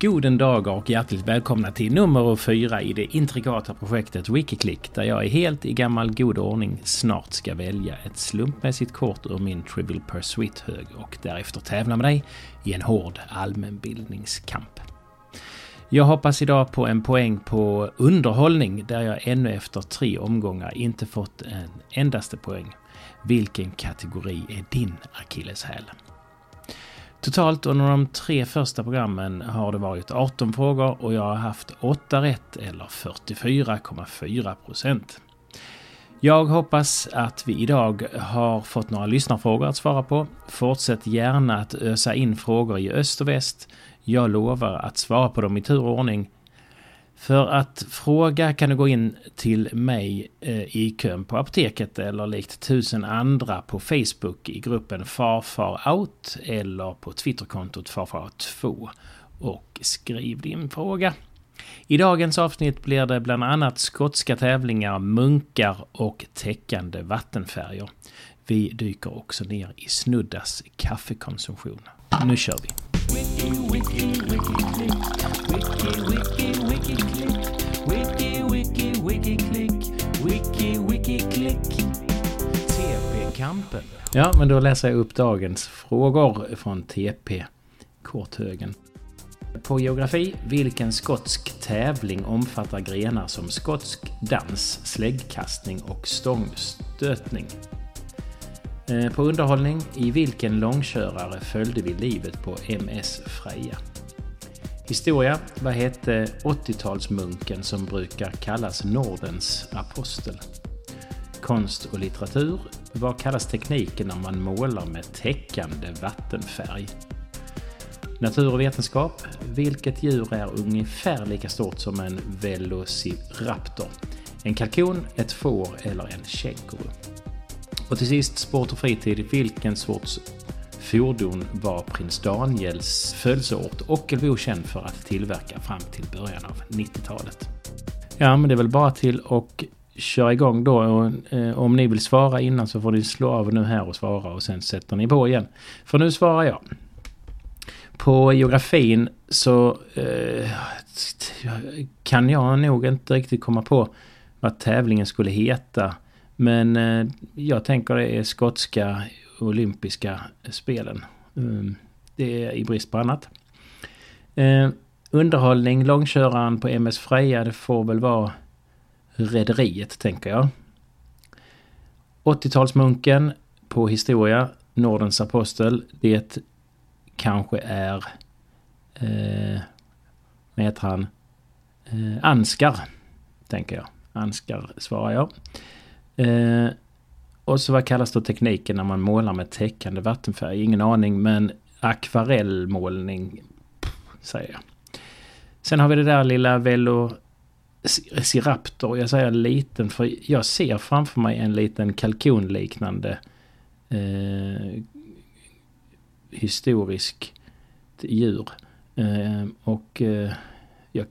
Goden dag och hjärtligt välkomna till nummer fyra i det intrikata projektet Wikiklick där jag är helt i gammal god ordning snart ska välja ett slumpmässigt kort ur min Trivial Pursuit-hög och därefter tävla med dig i en hård allmänbildningskamp. Jag hoppas idag på en poäng på underhållning där jag ännu efter tre omgångar inte fått en endaste poäng. Vilken kategori är din akilleshäl? Totalt under de tre första programmen har det varit 18 frågor och jag har haft 8 rätt eller 44,4 procent. Jag hoppas att vi idag har fått några lyssnarfrågor att svara på. Fortsätt gärna att ösa in frågor i öst och väst. Jag lovar att svara på dem i tur och ordning för att fråga kan du gå in till mig eh, i kön på apoteket eller likt tusen andra på Facebook i gruppen Farfar Out eller på Twitterkontot Farfar2 och skriv din fråga. I dagens avsnitt blir det bland annat skotska tävlingar, munkar och täckande vattenfärger. Vi dyker också ner i Snuddas kaffekonsumtion. Nu kör vi! Wiki, wiki, wiki, kampen. Ja, men då läser jag upp dagens frågor från TP Korthögen. På geografi, vilken skotsk tävling omfattar grenar som skotsk dans, släggkastning och stångstötning? Eh, på underhållning, i vilken långkörare följde vi livet på MS Freja? Historia, vad hette 80-talsmunken som brukar kallas Nordens apostel? Konst och litteratur, vad kallas tekniken när man målar med täckande vattenfärg? Natur och vetenskap. Vilket djur är ungefär lika stort som en velociraptor? En kalkon, ett får eller en känguru? Och till sist sport och fritid. Vilken sorts fordon var prins Daniels födelseort Ockelbo känd för att tillverka fram till början av 90-talet? Ja, men det är väl bara till och köra igång då. Och, eh, om ni vill svara innan så får ni slå av nu här och svara och sen sätter ni på igen. För nu svarar jag. På geografin så eh, kan jag nog inte riktigt komma på vad tävlingen skulle heta. Men eh, jag tänker det är skotska olympiska spelen. Mm, det är i brist på annat. Eh, underhållning, långköraren på MS Freja, det får väl vara Rederiet, tänker jag. 80-talsmunken på historia, Nordens apostel. Det kanske är... Eh, vad heter han? Eh, Anskar, tänker jag. Anskar svarar jag. Eh, och så vad kallas då tekniken när man målar med täckande vattenfärg? Ingen aning, men akvarellmålning, säger jag. Sen har vi det där lilla velo Siraptor. jag säger liten för jag ser framför mig en liten kalkonliknande eh, historisk djur. Eh, och eh, jag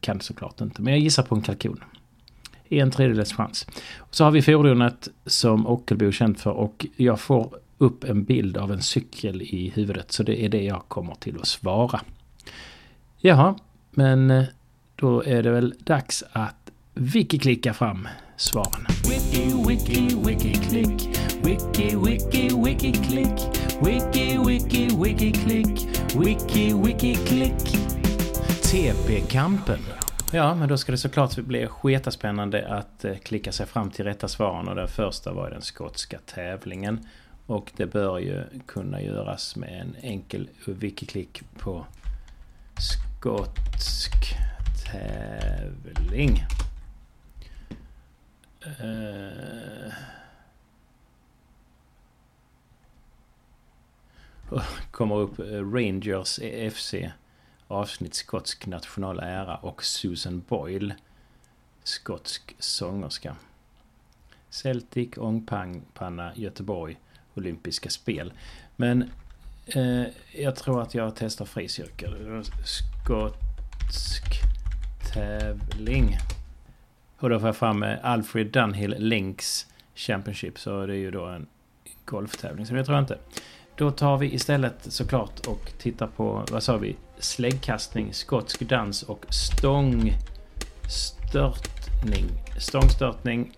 kan såklart inte, men jag gissar på en kalkon. En tredjedels chans. Så har vi fordonet som Ockelbo är känt för och jag får upp en bild av en cykel i huvudet så det är det jag kommer till att svara. Jaha, men eh, då är det väl dags att wiki-klicka fram svaren. Wiki, wiki, wiki-klick. Wiki, wiki, wiki-klick. Wiki, wiki, wiki-klick. Wiki, wiki-klick. TP-kampen. Ja, men då ska det såklart bli spännande att eh, klicka sig fram till rätta svaren och den första var den skotska tävlingen. Och det bör ju kunna göras med en enkel wiki-klick på skotsk tävling. Uh, kommer upp eh, Rangers FC avsnitt skotsk national ära och Susan Boyle skotsk sångerska. Celtic, ångpanna, Göteborg, olympiska spel. Men eh, jag tror att jag testar fricirkel. Skotsk tävling. Och då får jag fram eh, Alfred Dunhill Links Championship. Så det är ju då en golftävling. Så det tror jag inte då tar vi istället såklart och tittar på, vad sa vi? Släggkastning, skotsk dans och stångstörtning. Stångstörtning.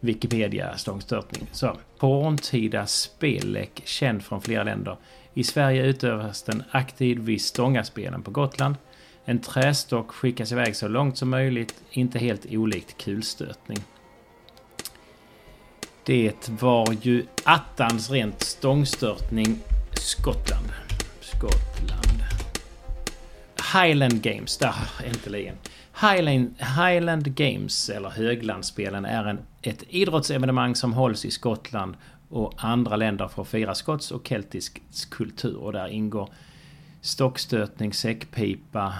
Wikipedia stångstörtning. Så. porntida spellek känd från flera länder. I Sverige utövas den aktivt vid Stångaspelen på Gotland. En trästock skickas iväg så långt som möjligt, inte helt olikt kulstötning. Det var ju attans rent stångstörtning Skottland. Skottland. Highland Games, där äntligen. Highland, Highland Games, eller Höglandsspelen, är en, ett idrottsevenemang som hålls i Skottland och andra länder för att fira skotsk och keltisk kultur. Och där ingår stockstötning, säckpipa,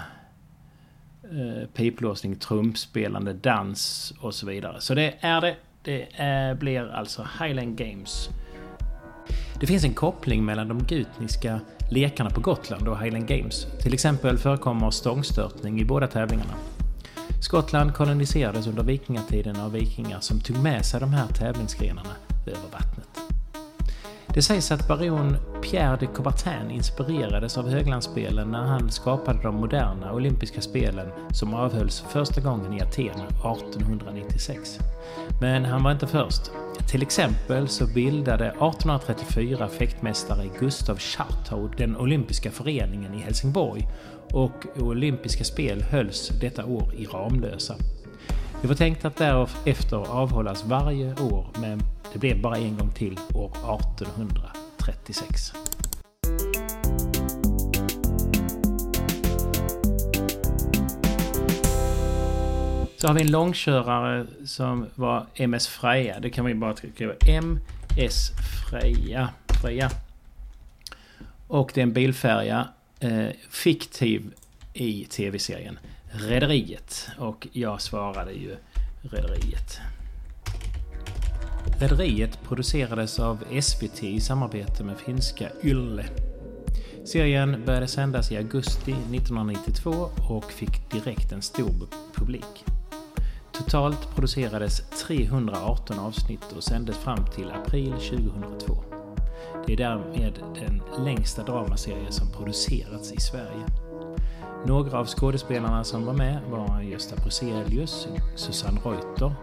eh, piplåsning, trumspelande, dans och så vidare. Så det är det. Det är, blir alltså Highland Games. Det finns en koppling mellan de gutniska lekarna på Gotland och Highland Games. Till exempel förekommer stångstörtning i båda tävlingarna. Skottland koloniserades under vikingatiden av vikingar som tog med sig de här tävlingsgrenarna över vattnet. Det sägs att baron Pierre de Coubertin inspirerades av höglandsspelen när han skapade de moderna olympiska spelen som avhölls första gången i Aten 1896. Men han var inte först. Till exempel så bildade 1834 fäktmästare Gustav Schartau den olympiska föreningen i Helsingborg och olympiska spel hölls detta år i Ramlösa. Det var tänkt att därefter avhållas varje år men det blev bara en gång till år 1836. Så har vi en långkörare som var MS Freja. Det kan vi bara skriva. MS Freja. Freja. Och det är en bilfärja. Eh, fiktiv i tv-serien Rederiet. Och jag svarade ju Rederiet. Rederiet producerades av SVT i samarbete med finska Yle. Serien började sändas i augusti 1992 och fick direkt en stor publik. Totalt producerades 318 avsnitt och sändes fram till april 2002. Det är därmed den längsta dramaserie som producerats i Sverige. Några av skådespelarna som var med var Gösta Bruzelius, Susanne Reuter,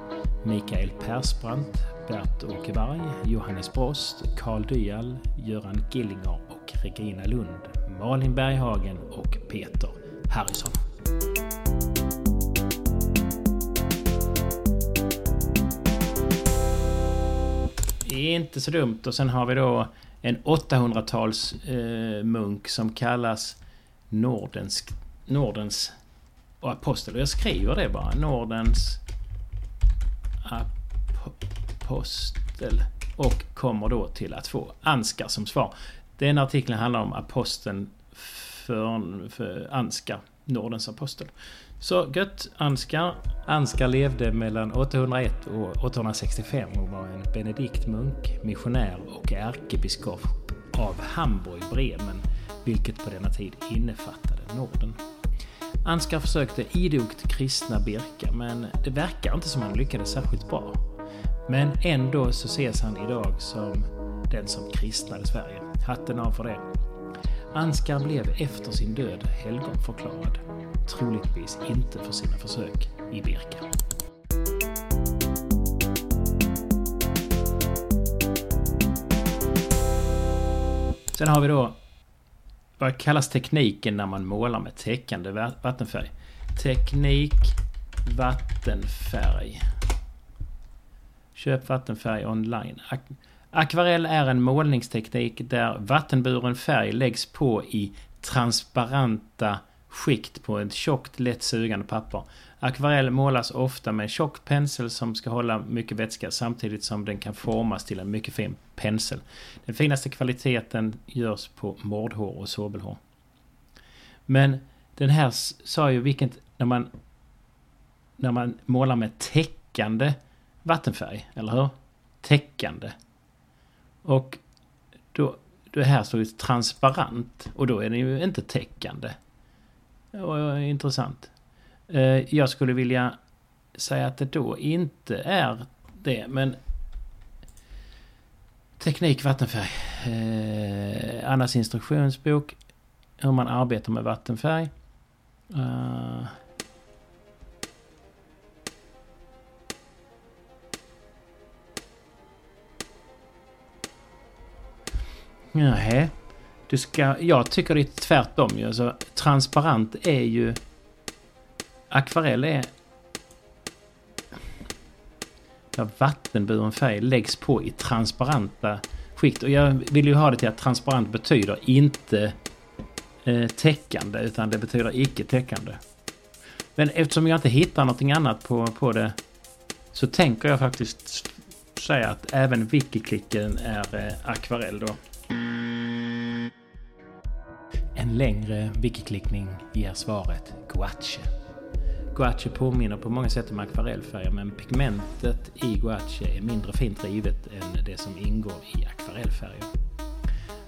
Mikael Persbrandt, Bert-Åke Varg, Johannes Brost, Carl Dyal, Göran Gillinger och Regina Lund, Malin Berghagen och Peter Harrison. Det är inte så dumt. Och sen har vi då en 800-tals eh, munk som kallas Nordens, Nordens apostel. Och Jag skriver det bara. Nordens apostel. Och kommer då till att få Anskar som svar. Den artikeln handlar om aposteln för, för Anskar, Nordens apostel. Så gött, Anskar. Anskar levde mellan 801 och 865 och var en benediktmunk, missionär och ärkebiskop av Hamburg, Bremen, vilket på denna tid innefattade Norden. Anskar försökte idogt kristna Birka, men det verkar inte som han lyckades särskilt bra. Men ändå så ses han idag som den som kristnade Sverige. Hatten av för det. Ansgar blev efter sin död helgonförklarad. Troligtvis inte för sina försök i Birka. Sen har vi då vad kallas tekniken när man målar med täckande vattenfärg? Teknik vattenfärg. Köp vattenfärg online. Akvarell är en målningsteknik där vattenburen färg läggs på i transparenta skikt på ett tjockt lätt sugande papper. Akvarell målas ofta med en tjock pensel som ska hålla mycket vätska samtidigt som den kan formas till en mycket fin pensel. Den finaste kvaliteten görs på mordhår och sobelhår. Men den här sa ju vilket, när man, när man målar med täckande vattenfärg, eller hur? Täckande. Och då, det här står ju transparent och då är den ju inte täckande. Och, intressant. Eh, jag skulle vilja säga att det då inte är det, men Teknik vattenfärg. Eh, Annas instruktionsbok. Hur man arbetar med vattenfärg. Eh, Nej. Du ska, jag tycker det är tvärtom ju. Alltså, transparent är ju... Akvarell är... Där vattenburen färg läggs på i transparenta skikt. Och jag vill ju ha det till att transparent betyder inte eh, täckande utan det betyder icke täckande. Men eftersom jag inte hittar någonting annat på, på det så tänker jag faktiskt säga att även wikiklicken är eh, akvarell då. En längre wiki-klickning ger svaret ”Guache”. Guache påminner på många sätt om akvarellfärger men pigmentet i Guache är mindre fint rivet än det som ingår i akvarellfärger.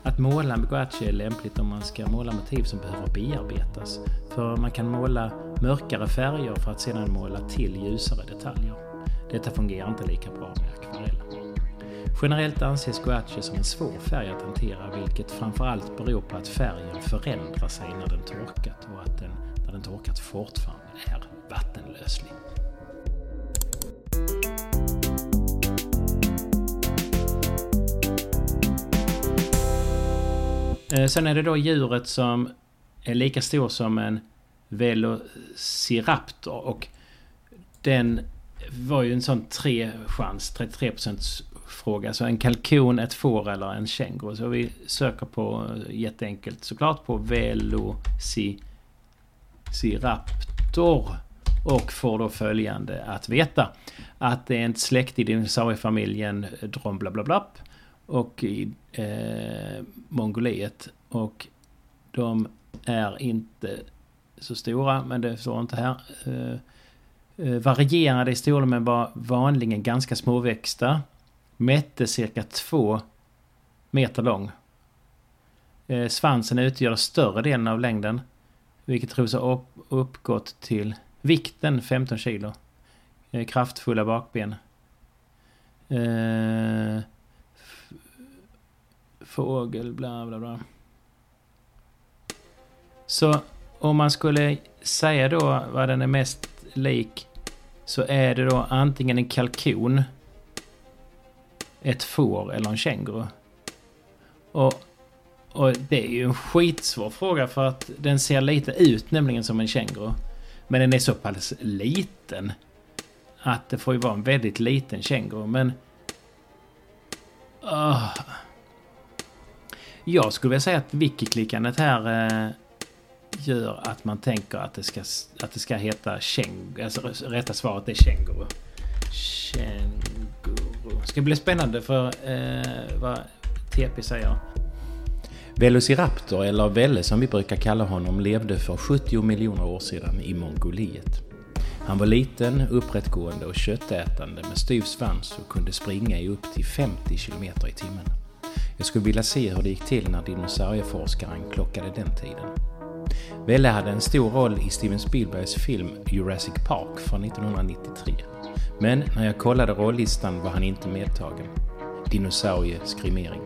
Att måla med gouache är lämpligt om man ska måla motiv som behöver bearbetas. För man kan måla mörkare färger för att sedan måla till ljusare detaljer. Detta fungerar inte lika bra med akvarell. Generellt anses gouache som en svår färg att hantera vilket framförallt beror på att färgen förändrar sig när den torkat och att den, när den torkat fortfarande är vattenlöslig. Eh, sen är det då djuret som är lika stor som en Velociraptor och den var ju en sån 3 chans, 33 fråga. Så en kalkon, ett får eller en känguru. Så vi söker på jätteenkelt såklart på Velociraptor. Och får då följande att veta. Att det är ett släkt i dinosauriefamiljen Dromblablablapp. Och i eh, Mongoliet. Och de är inte så stora, men det står inte här. Eh, eh varierade i storlek men var vanligen ganska småväxta mätte cirka två meter lång. Eh, svansen utgör större delen av längden, vilket tros ha uppgått till vikten 15 kilo. Eh, kraftfulla bakben. Eh, fågel, bla bla bla. Så om man skulle säga då vad den är mest lik så är det då antingen en kalkon ett får eller en känguru? Och, och det är ju en skitsvår fråga för att den ser lite ut nämligen som en känguru. Men den är så pass liten att det får ju vara en väldigt liten känguru. Men... Uh, jag skulle vilja säga att wiki-klickandet här uh, gör att man tänker att det ska, att det ska heta känguru. Alltså rätta svaret är känguru. Det Ska bli spännande för eh, vad TP säger. Velociraptor, eller Velle som vi brukar kalla honom, levde för 70 miljoner år sedan i Mongoliet. Han var liten, upprättgående och köttätande med styv svans och kunde springa i upp till 50 km i timmen. Jag skulle vilja se hur det gick till när dinosaurieforskaren klockade den tiden. Velle hade en stor roll i Steven Spielbergs film Jurassic Park från 1993 men när jag kollade rollistan var han inte medtagen. Dinosaurieskrimering.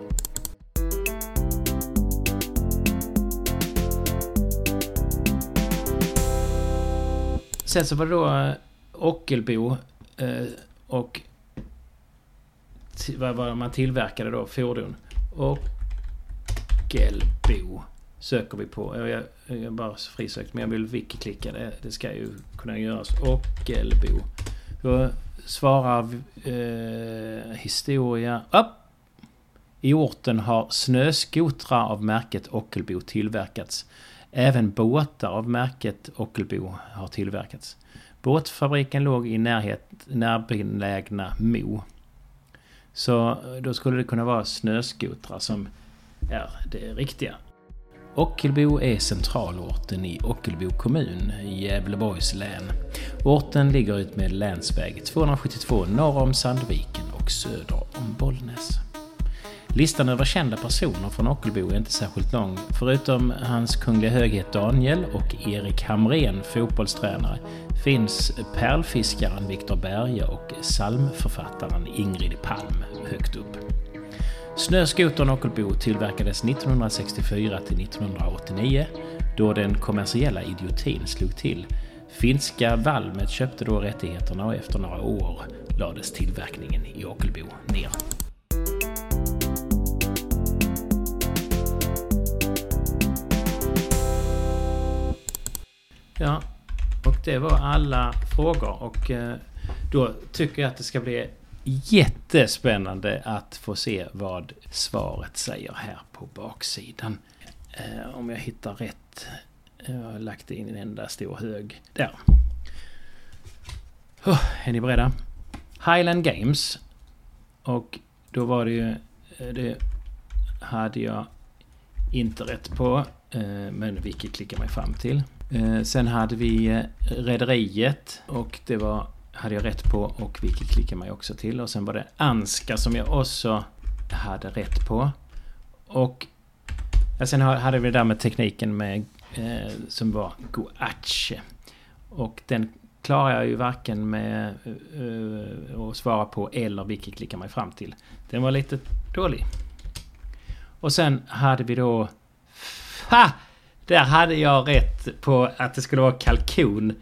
Sen så var det då eh, Ockelbo eh, och vad var man tillverkade då? Fordon. Ockelbo söker vi på. Jag, jag, jag bara frisökt men jag vill wiki-klicka det. Det ska ju kunna göras. Ockelbo. Då svarar eh, historia... Upp! I orten har snöskotrar av märket Ockelbo tillverkats. Även båtar av märket Ockelbo har tillverkats. Båtfabriken låg i närhet, närbelägna Mo. Så då skulle det kunna vara snöskotrar som är det riktiga. Ockelbo är centralorten i Ockelbo kommun i Gävleborgs län. Orten ligger utmed länsväg 272 norr om Sandviken och söder om Bollnäs. Listan över kända personer från Ockelbo är inte särskilt lång. Förutom hans kungliga höghet Daniel och Erik Hamrén, fotbollstränare, finns pärlfiskaren Viktor Berge och psalmförfattaren Ingrid Palm högt upp. Snöskotern Ockelbo tillverkades 1964 till 1989 då den kommersiella idiotin slog till. Finska Valmet köpte då rättigheterna och efter några år lades tillverkningen i Ockelbo ner. Ja, och det var alla frågor och eh, då tycker jag att det ska bli jättespännande att få se vad svaret säger här på baksidan. Eh, om jag hittar rätt. Eh, jag har lagt in en enda stor hög. Där. Oh, är ni beredda? Highland Games. Och då var det ju... Eh, det hade jag inte rätt på. Eh, men vilket klickar mig fram till. Sen hade vi Rederiet och det var hade jag rätt på och vilket klickar mig också till. Och sen var det Anska som jag också hade rätt på. Och ja, sen hade vi det där med tekniken med eh, som var Goache. Och den klarar jag ju varken med eh, att svara på eller vilket klickar mig fram till. Den var lite dålig. Och sen hade vi då... Ha! Där hade jag rätt på att det skulle vara kalkon.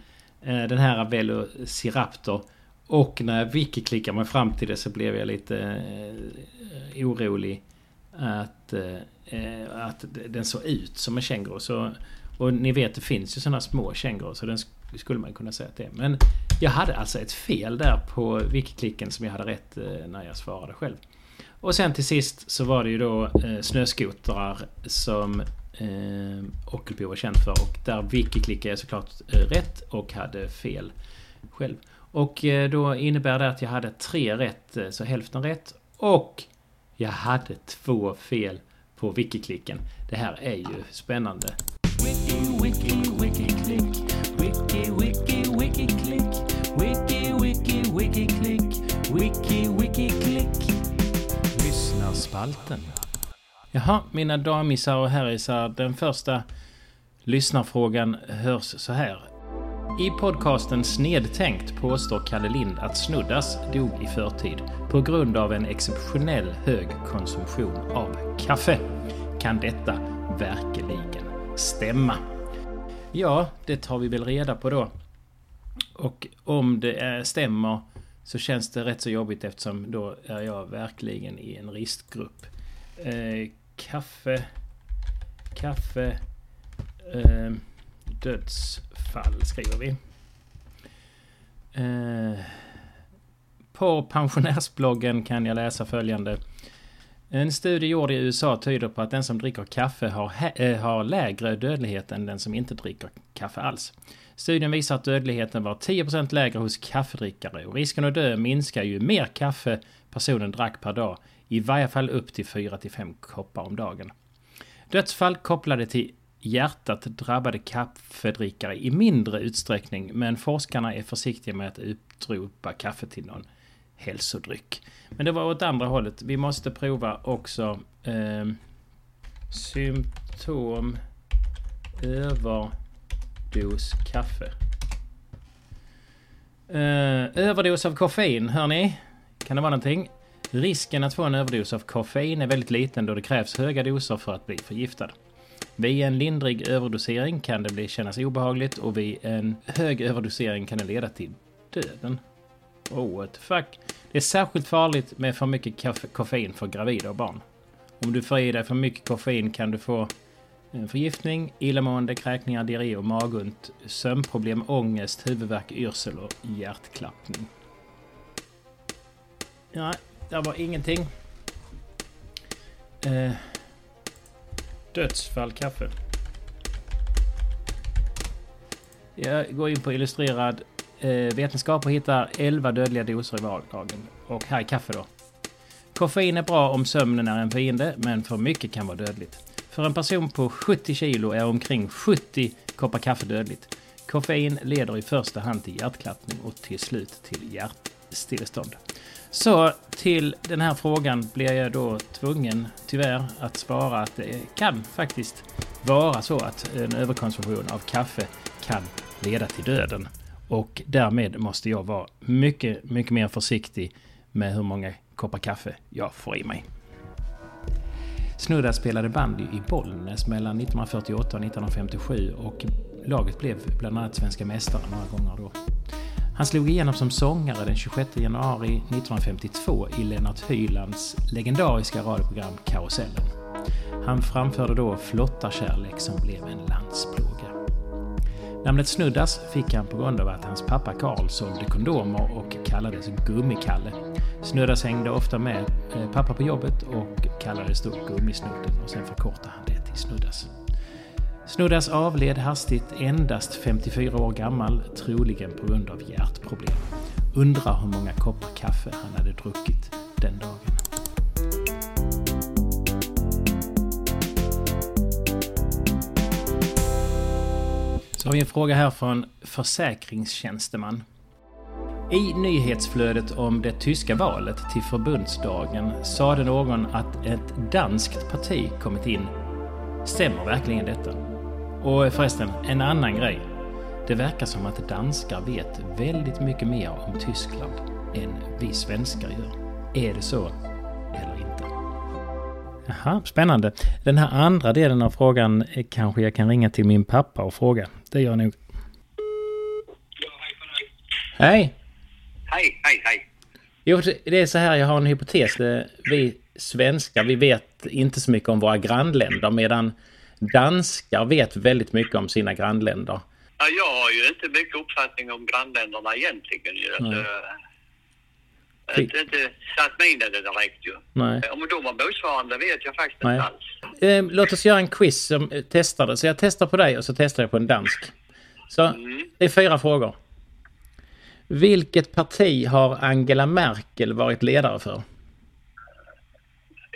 Eh, den här Velociraptor. Och när jag wiki-klickar mig fram till det så blev jag lite eh, orolig att, eh, eh att den såg ut som en känguru. Så, och ni vet det finns ju sådana små kängurur så den skulle man kunna säga att det är. Men jag hade alltså ett fel där på wiki-klicken som jag hade rätt eh, när jag svarade själv. Och sen till sist så var det ju då eh, snöskotrar som eh, Ockelbo var känd för. Och där wiki-klickade jag såklart eh, rätt och hade fel själv. Och eh, då innebär det att jag hade tre rätt, eh, så hälften rätt. Och jag hade två fel på wiki-klicken. Det här är ju spännande. Wiki, wiki, wiki, klick. Wiki, wiki, wiki, klick. Wiki, wiki, wiki, klick. Wiki, wiki, klick. Lyssnarspalten. Jaha, mina damisar och herrisar. Den första lyssnarfrågan hörs så här. I podcasten Snedtänkt påstår Kalle Lind att Snuddas dog i förtid på grund av en exceptionell hög konsumtion av kaffe. Kan detta verkligen stämma? Ja, det tar vi väl reda på då. Och om det stämmer så känns det rätt så jobbigt eftersom då är jag verkligen i en riskgrupp. Eh, Kaffe... Kaffe... Eh, dödsfall skriver vi. Eh, på pensionärsbloggen kan jag läsa följande. En studie gjord i USA tyder på att den som dricker kaffe har, äh, har lägre dödlighet än den som inte dricker kaffe alls. Studien visar att dödligheten var 10% lägre hos kaffedrickare och risken att dö minskar ju mer kaffe personen drack per dag i varje fall upp till 4-5 koppar om dagen. Dödsfall kopplade till hjärtat drabbade kaffedrickare i mindre utsträckning men forskarna är försiktiga med att utropa kaffe till någon hälsodryck. Men det var åt andra hållet. Vi måste prova också eh, symptom överdos kaffe. Eh, överdos av koffein, hör ni? Kan det vara någonting? Risken att få en överdos av koffein är väldigt liten då det krävs höga doser för att bli förgiftad. Vid en lindrig överdosering kan det bli kännas obehagligt och vid en hög överdosering kan det leda till döden. Oh, what the fuck. Det är särskilt farligt med för mycket koffein för gravida och barn. Om du får i dig för mycket koffein kan du få förgiftning, illamående, kräkningar, diarré och magont, sömnproblem, ångest, huvudvärk, yrsel och hjärtklappning. Ja, där var ingenting. Eh, dödsfall kaffe. Jag går in på illustrerad eh, vetenskap och hittar 11 dödliga doser i vardagen. Och här är kaffe då. Koffein är bra om sömnen är en fiende, men för mycket kan vara dödligt. För en person på 70 kilo är omkring 70 koppar kaffe dödligt. Koffein leder i första hand till hjärtklappning och till slut till hjärtstillestånd. Så till den här frågan blir jag då tvungen, tyvärr, att svara att det kan faktiskt vara så att en överkonsumtion av kaffe kan leda till döden. Och därmed måste jag vara mycket, mycket mer försiktig med hur många koppar kaffe jag får i mig. Snudda spelade bandy i Bollnäs mellan 1948 och 1957 och laget blev bland annat svenska mästare några gånger då. Han slog igenom som sångare den 26 januari 1952 i Lennart Hylands legendariska radioprogram Karusellen. Han framförde då Flotta kärlek som blev en landsplåga. Namnet Snuddas fick han på grund av att hans pappa Karl sålde kondomer och kallades Gummikalle. Snuddas hängde ofta med eh, pappa på jobbet och kallades då Gummisnudden och sen förkortade han det till Snuddas. Snuddas avled hastigt endast 54 år gammal, troligen på grund av hjärtproblem. Undrar hur många koppar kaffe han hade druckit den dagen. Så har vi en fråga här från försäkringstjänsteman. I nyhetsflödet om det tyska valet till förbundsdagen sade någon att ett danskt parti kommit in. Stämmer verkligen detta? Och förresten, en annan grej. Det verkar som att danskar vet väldigt mycket mer om Tyskland än vi svenskar gör. Är det så? Eller inte? Jaha, spännande. Den här andra delen av frågan kanske jag kan ringa till min pappa och fråga. Det gör jag nog. Hej! Hej, hej, hej. Jo, det är så här, jag har en hypotes. Vi svenskar, vi vet inte så mycket om våra grannländer medan danskar vet väldigt mycket om sina grannländer. Ja, jag har ju inte mycket uppfattning om grannländerna egentligen ju. Alltså, inte, inte satt mig in i det direkt ju. Nej. Om de var motsvarande vet jag faktiskt Nej. inte alls. Eh, låt oss göra en quiz som eh, testar det. Så jag testar på dig och så testar jag på en dansk. Så Mm. det är fyra frågor. Vilket parti har Angela Merkel varit ledare för?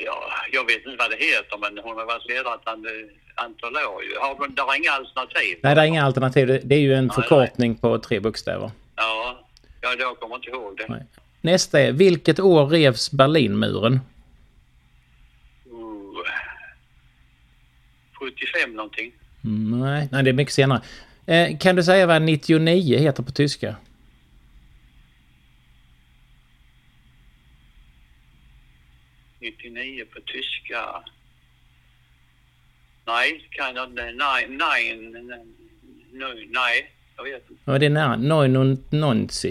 Ja, jag vet inte vad det heter men hon har varit ledare an- antal år. Har hon, där är inga alternativ? Nej, det är inga alternativ. Det- är ju en Nej, förkortning på tre bokstäver. Ja, ja jag kommer inte ihåg det. Nej. Nästa är, vilket år revs Berlinmuren? Uh, 75 någonting. Mm, Nej, nej, det är mycket senare. Eh, kan du säga vad 99 heter på tyska? 99 på tyska. Nej, kan jag inte. Nej, nej, nej, nej, jag vet inte. Ja, det är nära. 99.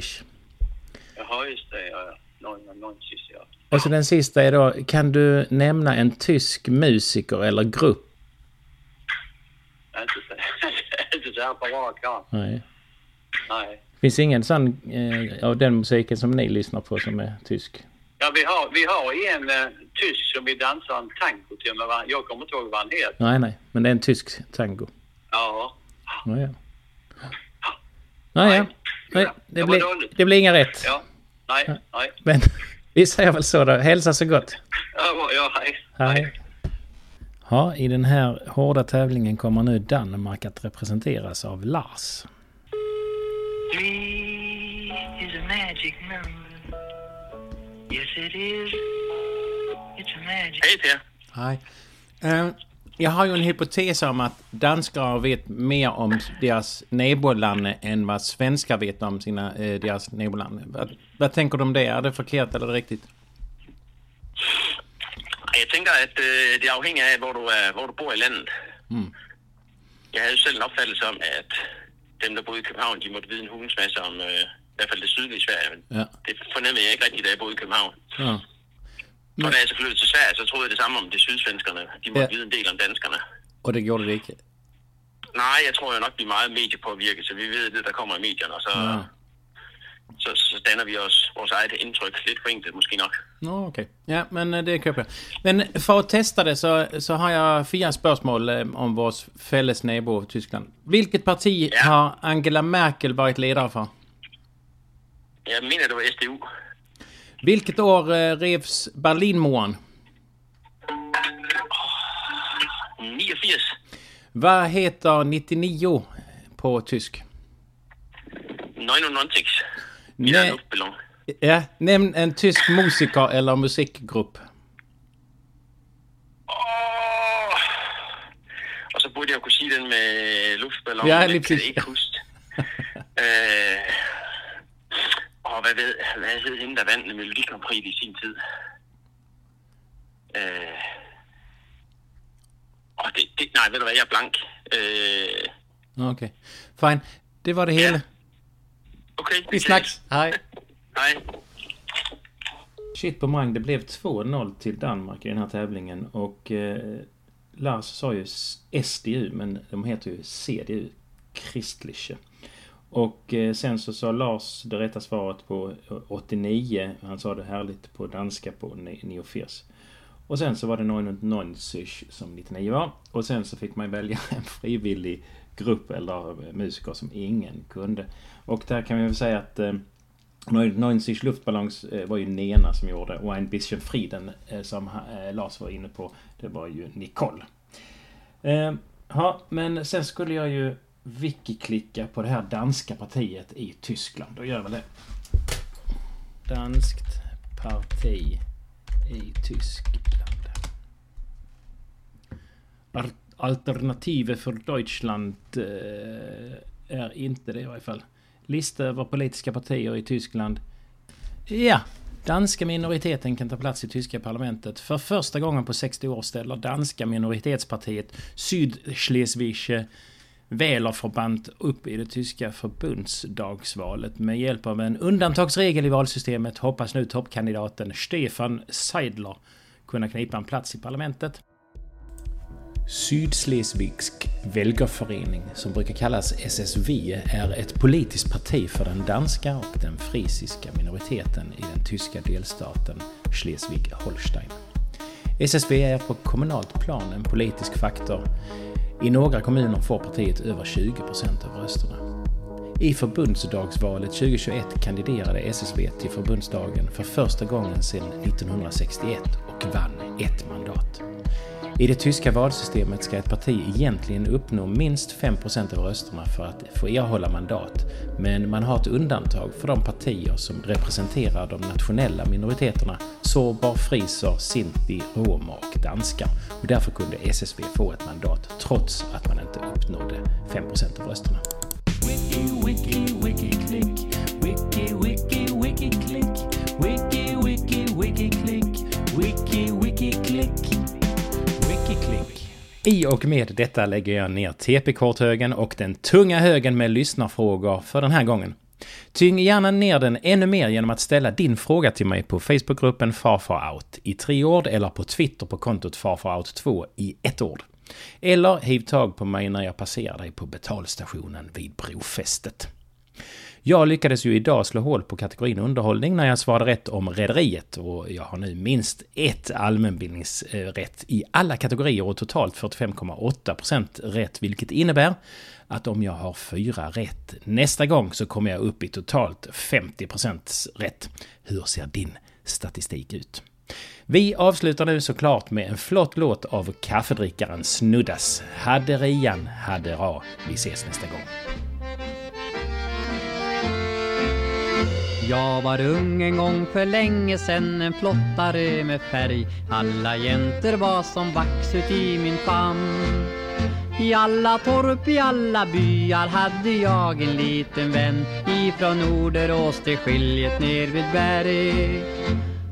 Jaha, just det. Ja, ja. 99, ja. Och så den sista är då, kan du nämna en tysk musiker eller grupp? Inte så, här på rak arm. Nej. Nej. Finns ingen sån eh, av den musiken som ni lyssnar på som är tysk? Ja, vi har, vi har en uh, tysk som vi dansar en tango till, men jag kommer inte ihåg vad han heter. Nej, nej. Men det är en tysk tango. Ja. Ja, ja. Nej, ja. Nej, det, blir, det blir inga rätt. Ja. Nej, nej. Men vi säger väl så då. Hälsa så gott. Ja, ja, hej. Hej. Ja, i den här hårda tävlingen kommer nu Danmark att representeras av Lars. Three is a magic number. Yes, it is. Hej. Hej. Eh, jag har ju en hypotes om att danskar vet mer om deras neighborland än vad svenskar vet om sina, eh, deras neighborland. Vad, vad tänker du om det? Är det förkert eller riktigt? Jeg tænker, at øh, det afhænger af, hvor du, er, hvor du bor i landet. Mm. Jeg havde jo selv en opfattelse om, at dem, der boede i København, de måtte vide en hulens masse om i hvert fald det sydlige Sverige. Men Ja. det fornemmede jeg ikke rigtigt, da jeg boede i København. ja. Og da jeg så flyttede til Sverige, så troede jeg det samme om de sydsvenskerne. De måtte Ja. vide en del om danskerne. Och det gjorde det ikke? Nej, jeg tror jo nok, vi er meget mediepåvirket, så vi ved det, der kommer i medierne, og så, Ja. så, så danner vi os vores eget indtryk lidt forenklet måske nok. Nå, okej. Ja, men eh, det köper jag. Men för att testa det så, så har jag fyra spörsmål eh, om vår fälles neighbor Tyskland. Vilket parti Ja. har Angela Merkel varit ledare för? Jeg mener, det var SDU. Vilket år eh, revs Berlinmuren? 89. Vad heter 99 på tysk? 99. Wieder Nej. Ja, nämn en tysk musiker eller musikgrupp. Åh! Og så burde jeg jo kunne sige den med luftballon, Ja, men det kan huske. øh, og hvad ved, hvad hed hende, der vandt Melodi Grand Prix i sin tid? Øh, Oh, det, det, nej, vet du hvad, jeg er blank. Øh. Okay. Fine. Det var det hela. okay. Vi snacks. Hej. Hej. Shit på Mang, det blev 2-0 till Danmark i den här tävlingen och eh, Lars sa ju SDU men de heter ju CDU, Christliche. Och eh, sen så sa Lars det rätta svaret på 89. Han sa det härligt på danska på Ni- 89. Och sen så var det 990 som 99 var. Och sen så fick man välja en frivillig grupp eller eh, musiker som ingen kunde. Och där kan vi väl säga att eh, 90 luftballongs eh, var ju Nena som gjorde och Ein bisschen Frieden eh, som eh, Lars var inne på. Det var ju Nicole. Eh, ja, men sen skulle jag ju wiki-klicka på det här danska partiet i Tyskland. Då gör vi det. Danskt parti i Tyskland. Alternativet Alternative för Deutschland eh, är inte det i varje fall. Lista över politiska partier i Tyskland. Ja, danska minoriteten kan ta plats i tyska parlamentet. För första gången på 60 år ställer danska minoritetspartiet Sydschleswische Wählerverband upp i det tyska förbundsdagsvalet. Med hjälp av en undantagsregel i valsystemet hoppas nu toppkandidaten Stefan Seidler kunna knipa en plats i parlamentet. Sydslesvigsk välgerförening, som brukar kallas SSV, är ett politiskt parti för den danska och den frisiska minoriteten i den tyska delstaten Schleswig-Holstein. SSV är på kommunalt plan en politisk faktor. I några kommuner får partiet över 20 procent av rösterna. I förbundsdagsvalet 2021 kandiderade SSV till förbundsdagen för första gången sedan 1961 och vann ett mandat. I det tyska valsystemet ska ett parti egentligen uppnå minst 5% av rösterna för att få erhålla mandat. Men man har ett undantag för de partier som representerar de nationella minoriteterna sorber, friser, sinti, romer och danskar. Och därför kunde SSV få ett mandat trots att man inte uppnådde 5% av rösterna. Wiki, wiki, wiki. Wiki, I och med detta lägger jag ner TP-korthögen och den tunga högen med lyssnarfrågor för den här gången. Tyng gärna ner den ännu mer genom att ställa din fråga till mig på Facebookgruppen FarFarOut i tre ord eller på Twitter på kontot FarFarOut2 i ett ord. Eller hiv tag på mig när jag passerar dig på betalstationen vid brofästet. Jag lyckades ju idag slå hål på kategorin underhållning när jag svarade rätt om Rederiet och jag har nu minst ett allmänbildningsrätt i alla kategorier och totalt 45,8% rätt, vilket innebär att om jag har fyra rätt nästa gång så kommer jag upp i totalt 50% rätt. Hur ser din statistik ut? Vi avslutar nu såklart med en flott låt av kaffedrickaren Snuddas. Hade Rian, hade Ra. Vi ses nästa gång. Jag var ung en gång för länge sen, en flottare med färg. Alla jäntor var som vax ut i min famn. I alla torp, i alla byar hade jag en liten vän Ifrån Norderås till skiljet ner vid berg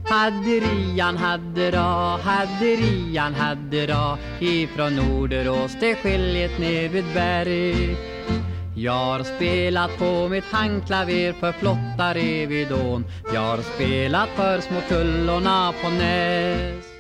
Hade Rian, hade ra, hade Rian, hade ra Ifrån Norderås till skiljet ner vid berg jag har spelat på mitt handklaver för flotta revidån. Jag har spelat för små kullorna på Näs